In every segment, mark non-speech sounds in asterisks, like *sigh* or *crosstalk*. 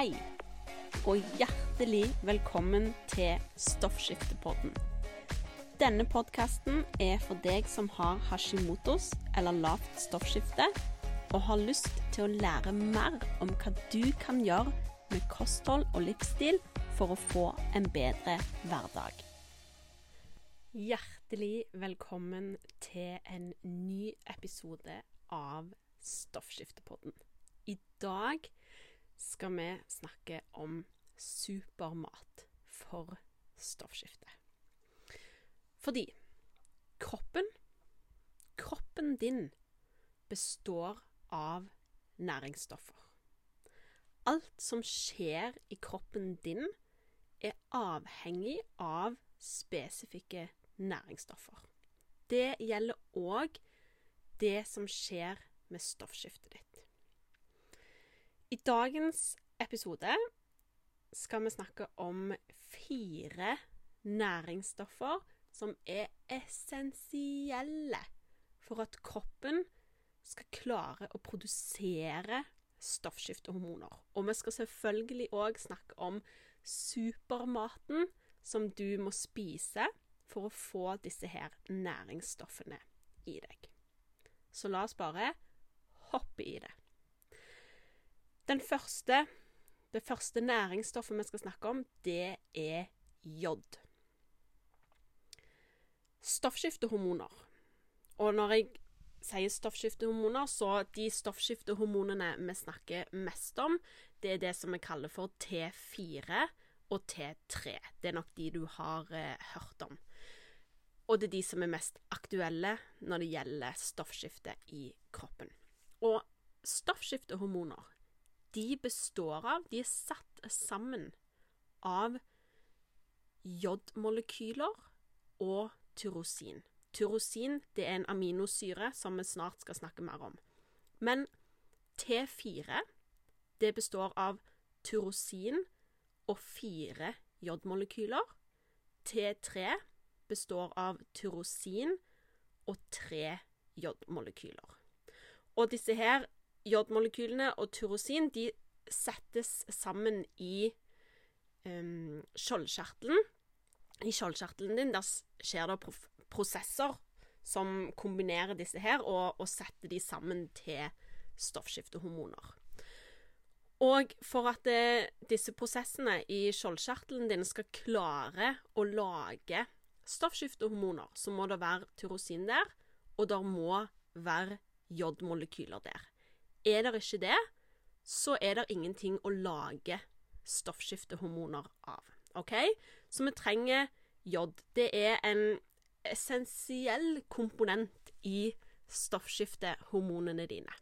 Hei, og hjertelig velkommen til Stoffskiftepodden. Denne podkasten er for deg som har hashimotos eller lavt stoffskifte, og har lyst til å lære mer om hva du kan gjøre med kosthold og livsstil for å få en bedre hverdag. Hjertelig velkommen til en ny episode av Stoffskiftepodden. I dag skal vi snakke om supermat for stoffskifte. Fordi kroppen Kroppen din består av næringsstoffer. Alt som skjer i kroppen din, er avhengig av spesifikke næringsstoffer. Det gjelder òg det som skjer med stoffskiftet ditt. I dagens episode skal vi snakke om fire næringsstoffer som er essensielle for at kroppen skal klare å produsere stoffskiftehormoner. Og vi skal selvfølgelig òg snakke om supermaten som du må spise for å få disse her næringsstoffene i deg. Så la oss bare hoppe i det. Den første, det første næringsstoffet vi skal snakke om, det er jod. Stoffskiftehormoner. Og når jeg sier stoffskiftehormoner, så de stoffskiftehormonene vi snakker mest om, det er det som vi kaller for T4 og T3. Det er nok de du har eh, hørt om. Og det er de som er mest aktuelle når det gjelder stoffskifte i kroppen. Og stoffskiftehormoner, de består av De er satt sammen av jodmolekyler og tyrosin. Tyrosin det er en aminosyre som vi snart skal snakke mer om. Men T4 det består av tyrosin og fire jodmolekyler. T3 består av tyrosin og tre jodmolekyler. Og disse her jodmolekylene og tyrosin de settes sammen i um, skjoldkjertelen. I skjoldkjertelen din der skjer det prosesser som kombinerer disse her, og, og setter de sammen til stoffskiftehormoner. Og for at det, eh, disse prosessene i skjoldkjertelen din skal klare å lage stoffskiftehormoner, så må det være tyrosin der, og det må være jodmolekyler der. Er det ikke det, så er det ingenting å lage stoffskiftehormoner av. OK? Så vi trenger jod. Det er en essensiell komponent i stoffskiftehormonene dine.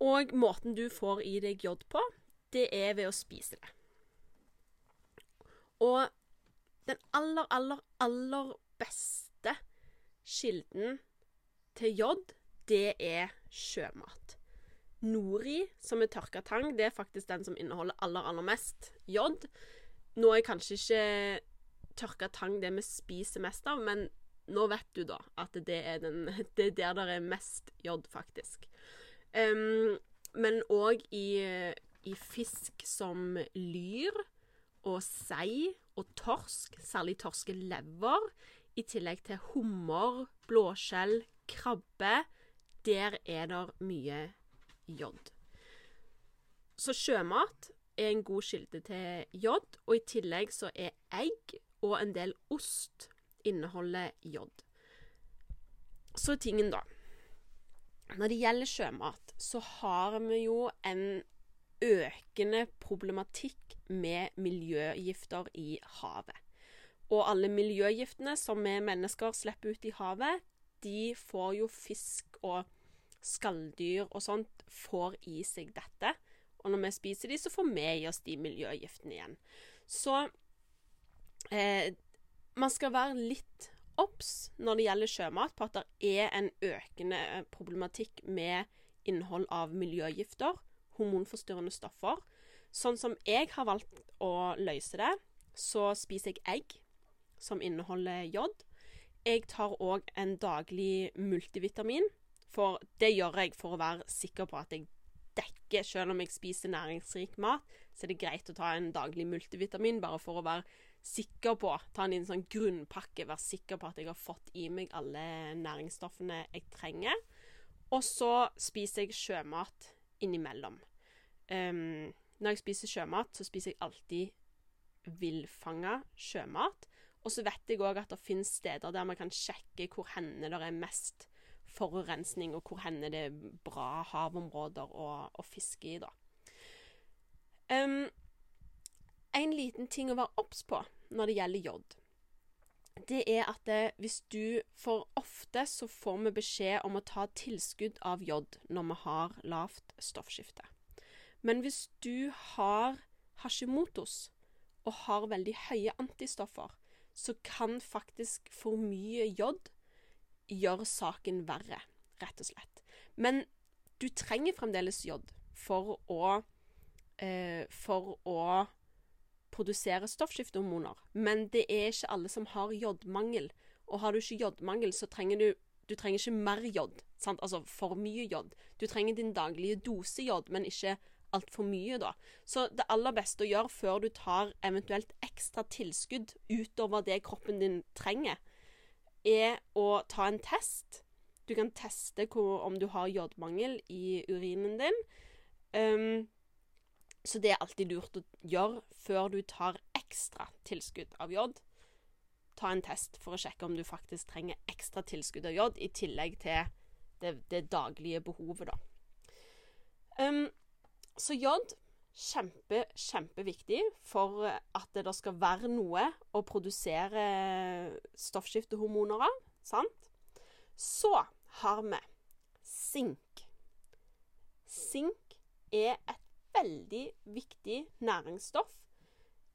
Og måten du får i deg jod på, det er ved å spise det. Og den aller, aller, aller beste kilden til jod, det er sjømat. Nori, som er tørka tang, det er faktisk den som inneholder aller, aller mest jod. Nå er kanskje ikke tørka tang det vi spiser mest av, men nå vet du da at det er, den, *laughs* det er der det er mest jod, faktisk. Um, men òg i, i, fisk som lyr og sei og torsk, særlig torskelever, i tillegg til hummer, blåskjell, krabbe. Der er det mye jod. Så sjømat er en god kilde til jod, og i tillegg så er egg og en del ost inneholder jod. Så tingen, da. Når det gjelder sjømat, så har vi jo en økende problematikk med miljøgifter i havet. Og alle miljøgiftene som vi mennesker slipper ut i havet, de får jo fisk og skalldyr og sånt får i seg dette. Og når vi spiser de, så får vi i oss de miljøgiftene igjen. Så eh, man skal være litt obs når det gjelder sjømat, på at det er en økende problematikk med innhold av miljøgifter, hormonforstyrrende stoffer. Sånn som jeg har valgt å løse det, så spiser jeg egg som inneholder jod. Jeg tar òg en daglig multivitamin for det gjør jeg for å være sikker på at jeg dekker selv om jeg spiser næringsrik mat, så er det greit å ta en daglig multivitamin bare for å være sikker på Ta en sånn grunnpakke, være sikker på at jeg har fått i meg alle næringsstoffene jeg trenger. Og så spiser jeg sjømat innimellom. Um, når jeg spiser sjømat, så spiser jeg alltid villfanga sjømat. Og så vet jeg òg at det finnes steder der man kan sjekke hvor hendene det er mest forurensning, og hvor hender det er bra havområder å, å fiske i, da. Um, en liten ting å være obs på når det gjelder jod, det er at det, hvis du For ofte så får vi beskjed om å ta tilskudd av jod når vi har lavt stoffskifte. Men hvis du har Hashimotos og har veldig høye antistoffer, så kan faktisk for mye jod gjør saken verre, rett og slett. Men du trenger fremdeles jod for å eh, For å produsere stoffskiftehormoner. Men det er ikke alle som har jodmangel. Og har du ikke jodmangel, så trenger du Du trenger ikke mer jod. Sant? Altså for mye jod. Du trenger din daglige dose jod, men ikke altfor mye, da. Så det aller beste å gjøre før du tar eventuelt ekstra tilskudd utover det kroppen din trenger, er å ta en test. Du kan teste hvor, om du har jodmangel i urinen din. Um, så det er alltid lurt å gjøre før du tar ekstra tilskudd av jod. Ta en test for å sjekke om du faktisk trenger ekstra tilskudd av jod, i tillegg til det, det daglige behovet, da. Um, så jod kjempe, kjempeviktig for at det skal være noe å produsere stoffskiftehormoner av. Sant? Så har vi sink. Sink er et veldig viktig næringsstoff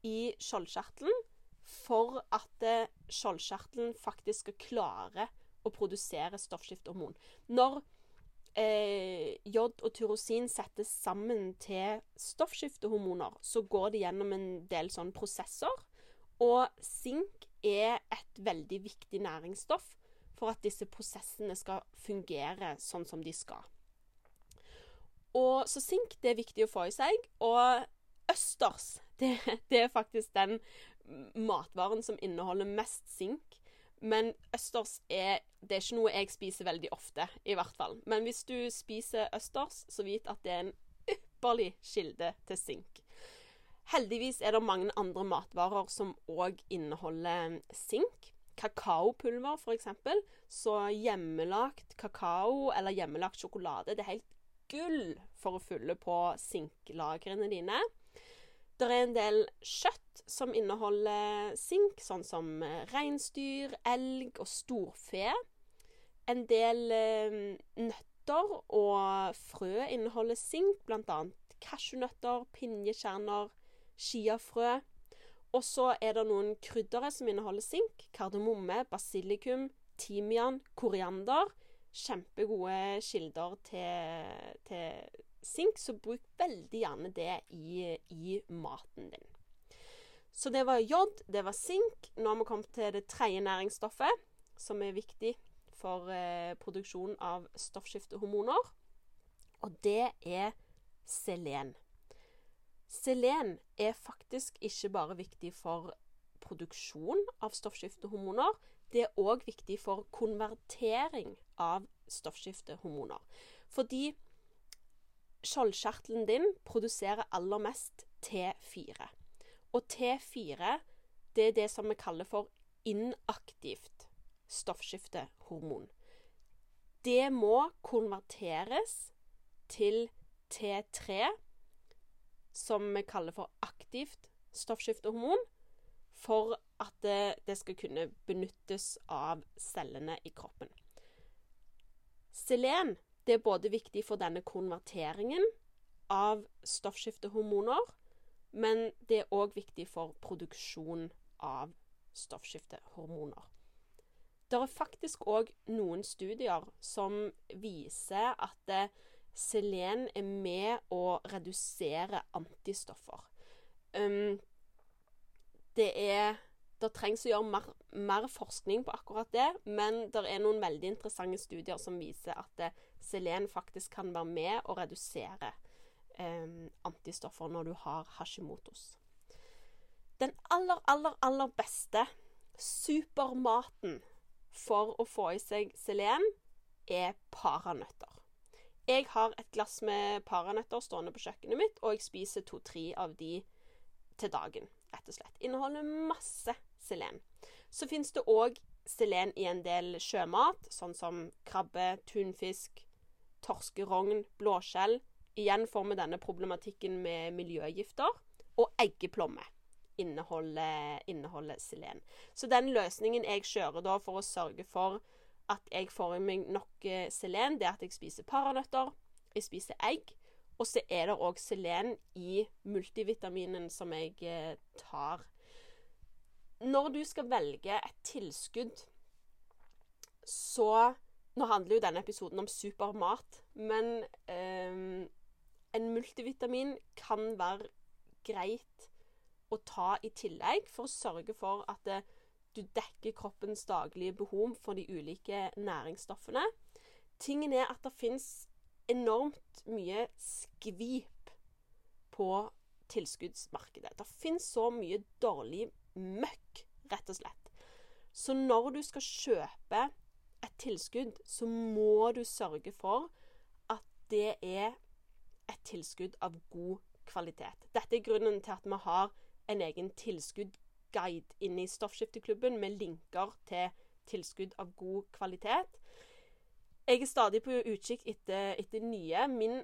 i skjoldkjertelen for at skjoldkjertelen faktisk skal klare å produsere stoffskiftehormon. Når eh, jod og tyrosin settes sammen til stoffskiftehormoner, så går det gjennom en del sånn prosesser. Og sink er et veldig viktig næringsstoff for at disse prosessene skal fungere sånn som de skal. Og Så sink det er viktig å få i seg. Og østers *laughs* det, det er faktisk den matvaren som inneholder mest sink. Men østers er Det er ikke noe jeg spiser veldig ofte, i hvert fall. Men hvis du spiser østers, så vit at det er en ypperlig kilde til sink. Heldigvis er det mange andre matvarer som òg inneholder sink. Kakaopulver, f.eks. Så hjemmelagt kakao eller hjemmelagt sjokolade det er helt gull for å fylle på sinklagrene dine. Det er en del kjøtt som inneholder sink, sånn som eh, reinsdyr, elg og storfe. En del eh, nøtter og frø inneholder sink, bl.a. cashewnøtter, pinjekjerner, chiafrø. Og så er det noen kryddere som inneholder sink. Kardemomme, basilikum, timian, koriander. Kjempegode kilder til, til sink, så bruk veldig gjerne det i, i maten din. Så det var jod, det var sink. Nå har vi kommet til det tredje næringsstoffet, som er viktig for eh, produksjon av stoffskiftehormoner. Og det er selen. Selen er faktisk ikke bare viktig for produksjon av stoffskiftehormoner, det er òg viktig for konvertering av stoffskiftehormoner. Fordi skjoldkjertelen din produserer aller mest T4. Og T4 det er det som vi kaller for inaktivt stoffskiftehormon. Det må konverteres til T3, som vi kaller for aktivt stoffskiftehormon, for at det, det skal kunne benyttes av cellene i kroppen. Selen det er både viktig for denne konverteringen av stoffskiftehormoner, men det er òg viktig for produksjon av stoffskiftehormoner. Det er faktisk òg noen studier som viser at eh, selen er med å redusere antistoffer. Um, det er det trengs å gjøre mer, mer, forskning på akkurat det, men det er noen veldig interessante studier som viser at det, selen faktisk kan være med å redusere eh, antistoffer når du har hashimotos. Den aller, aller, aller beste supermaten for å få i seg selen, er paranøtter. Jeg har et glass med paranøtter stående på kjøkkenet mitt, og jeg spiser to-tre av de til dagen, rett og slett. Inneholder masse selen. Så fins det òg selen i en del sjømat, sånn som krabbe, tunfisk, torskerogn, blåskjell. Igjen får vi denne problematikken med miljøgifter. Og eggeplomme inneholder, inneholder selen. Så den løsningen jeg kjører da for å sørge for at jeg får i meg nok eh, selen, det er at jeg spiser paranøtter, jeg spiser egg, og så er det òg selen i multivitaminen som jeg eh, tar. Når du skal velge et tilskudd, så Nå handler jo denne episoden om supermat, men eh, en multivitamin kan være greit å ta i tillegg for å sørge for at det, du dekker kroppens daglige behov for de ulike næringsstoffene. Tingen er at det fins enormt mye skvip på tilskuddsmarkedet. Det fins så mye dårlig møkk, rett og slett. Så når du skal kjøpe et tilskudd, så må du sørge for at det er et tilskudd av god kvalitet. Dette er grunnen til at vi har en egen tilskuddguide inne i Stoffskifteklubben med linker til tilskudd av god kvalitet. Jeg er stadig på utkikk etter, etter nye. Min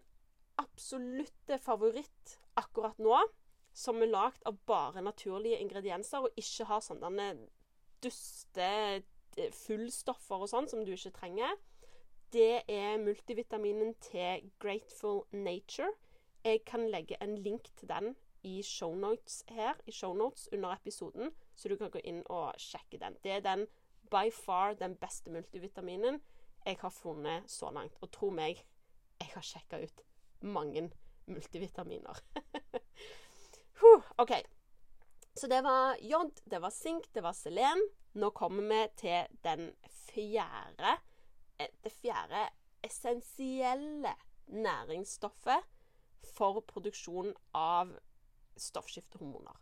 absolutte favoritt akkurat nå, som er lagd av bare naturlige ingredienser og ikke har sånne duste eh, fullstoffer og sånn som du ikke trenger, det er multivitaminen til Grateful Nature. Jeg kan legge en link til den i shownotes her, i shownotes under episoden, så du kan gå inn og sjekke den. Det er den by far den beste multivitaminen jeg har funnet så langt. Og tro meg, jeg har sjekka ut mange multivitaminer. *laughs* OK. Så det var jod, det var sink, det var selen. Nå kommer vi til den fjerde eh, Det fjerde essensielle næringsstoffet for produksjon av stoffskiftehormoner.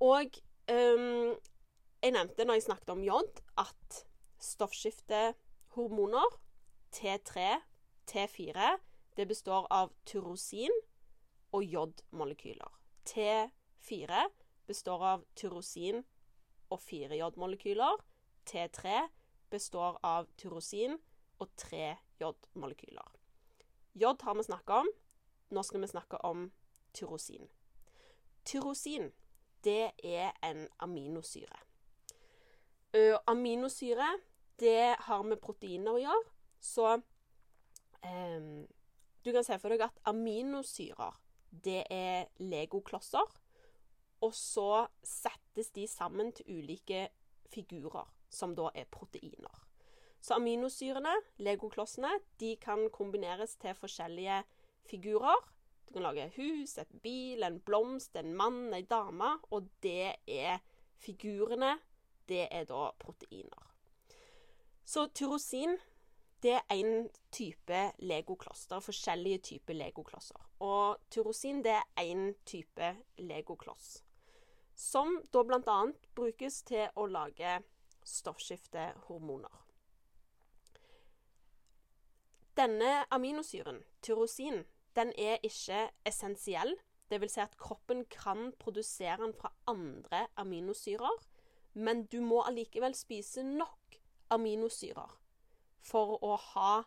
Og um, jeg nevnte når jeg snakket om jod, at stoffskiftehormoner T3, T4, det består av tyrosin og jodmolekyler. T4 består av tyrosin og fire jodmolekyler. T3 består av tyrosin og tre jodmolekyler. Jod har vi snakka om. Nå skal vi snakke om tyrosin. Tyrosin, det er en aminosyre. aminosyre det har med proteiner å gjøre. Så eh, du kan se for deg at aminosyrer, det er legoklosser. Og så settes de sammen til ulike figurer, som da er proteiner. Så aminosyrene, legoklossene, de kan kombineres til forskjellige figurer. Du kan lage hus, et bil, en blomst, en mann, ei dame. Og det er figurene. Det er da proteiner. Så tyrosin det er en type legoklosser. Forskjellige typer legoklosser. Og tyrosin det er én type legokloss. Som da bl.a. brukes til å lage stoffskiftehormoner. Denne aminosyren, tyrosin, den er ikke essensiell. Dvs. Si at kroppen kan produsere den fra andre aminosyrer, men du må allikevel spise nok aminosyrer for å ha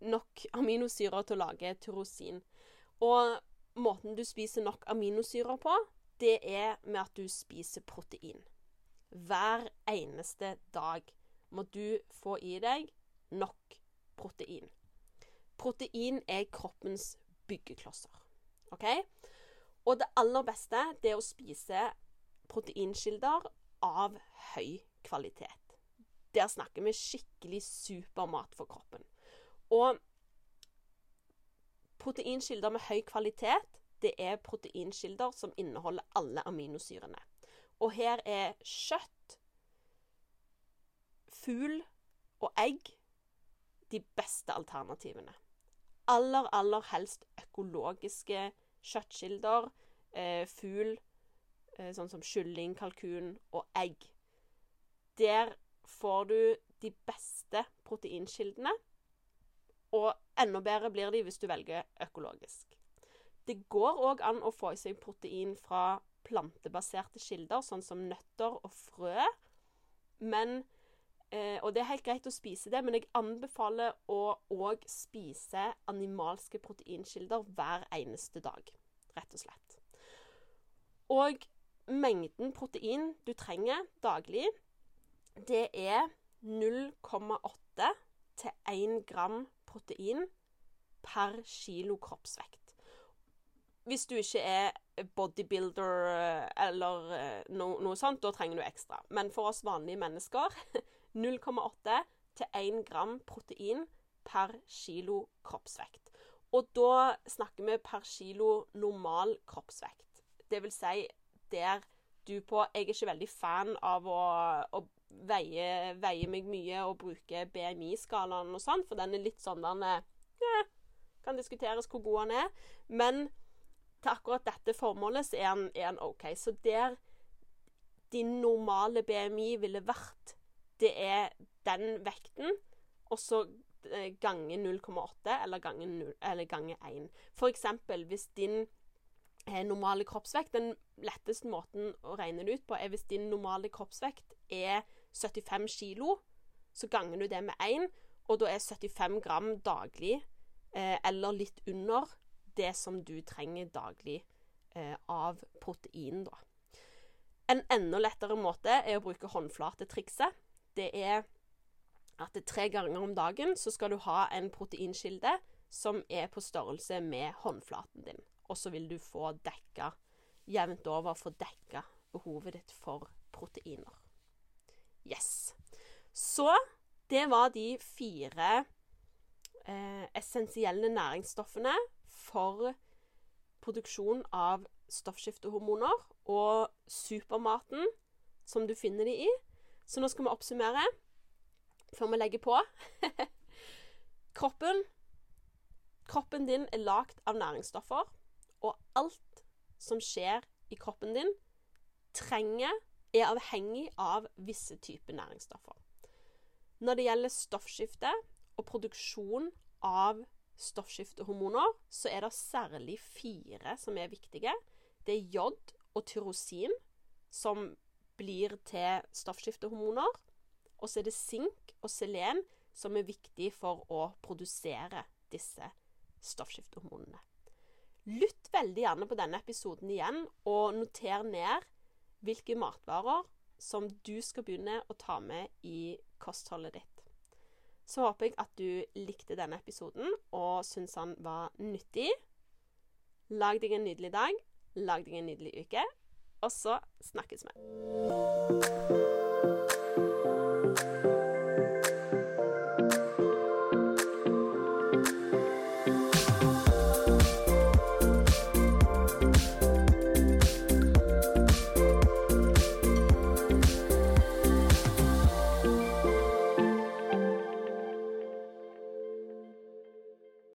nok aminosyrer til å lage tyrosin. Og måten du spiser nok aminosyrer på, det er med at du spiser protein. Hver eneste dag må du få i deg nok protein. Protein er kroppens byggeklosser. OK? Og det aller beste det er å spise proteinkilder av høy kvalitet. Der snakker vi skikkelig supermat for kroppen. Og proteinkilder med høy kvalitet, det er proteinkilder som inneholder alle aminosyrene. Og her er kjøtt, fugl og egg de beste alternativene. aller, aller helst økologiske kjøttkilder. Eh, fugl, eh, sånn som kylling, kalkun og egg. Der får du de beste proteinkildene. Og enda bedre blir de hvis du velger økologisk. Det går òg an å få i seg protein fra plantebaserte kilder, sånn som nøtter og frø. Men eh, Og det er helt greit å spise det, men jeg anbefaler å òg spise animalske proteinkilder hver eneste dag. Rett og slett. Og mengden protein du trenger daglig, det er 0,8 til 1 gram protein per kilo kroppsvekt. Hvis du ikke er bodybuilder eh, eller eh, no, noe sånt, da trenger du ekstra. Men for oss vanlige mennesker *laughs* 0,8 til 1 gram protein per kilo kroppsvekt. Og da snakker vi per kilo normal kroppsvekt. Det vil si der du på Jeg er ikke veldig fan av å, å veie, veie, meg mye og bruke BMI-skalaen og sånn, for den er litt sånn den ja, Kan diskuteres hvor god den er. Men til akkurat dette formålet så er den, OK. Så der din normale BMI ville vært, det er den vekten, og så gange 0,8 eller gange, 0, eller gange 1. For eksempel hvis din eh, normale kroppsvekt Den letteste måten å regne det ut på er hvis din normale kroppsvekt er 75 kilo, så ganger du det med 1, og da er 75 gram daglig, eh, eller litt under, det som du trenger daglig eh, av protein, da. En enda lettere måte er å bruke håndflatetrikset. Det er at det tre ganger om dagen så skal du ha en proteinkilde som er på størrelse med håndflaten din. Og så vil du få dekka jevnt over få dekka behovet ditt for proteiner. Yes. Så det var de fire eh, essensielle næringsstoffene for produksjon av stoffskiftehormoner og supermaten som du finner de i. Så nå skal vi oppsummere før vi legger på. *laughs* kroppen Kroppen din er lagd av næringsstoffer, og alt som skjer i kroppen din, trenger er avhengig av visse typer næringsstoffer. Når det gjelder stoffskifte og produksjon av stoffskiftehormoner, så er det særlig fire som er viktige. Det er jod og tyrosin som blir til stoffskiftehormoner. Og så er det sink og selen som er viktig for å produsere disse stoffskiftehormonene. Lytt veldig gjerne på denne episoden igjen, og noter ned hvilke matvarer som du skal begynne å ta med i kostholdet ditt. Så håper jeg at du likte denne episoden og syns han var nyttig. Lag deg en nydelig dag. Lag deg en nydelig uke. Og så snakkes vi.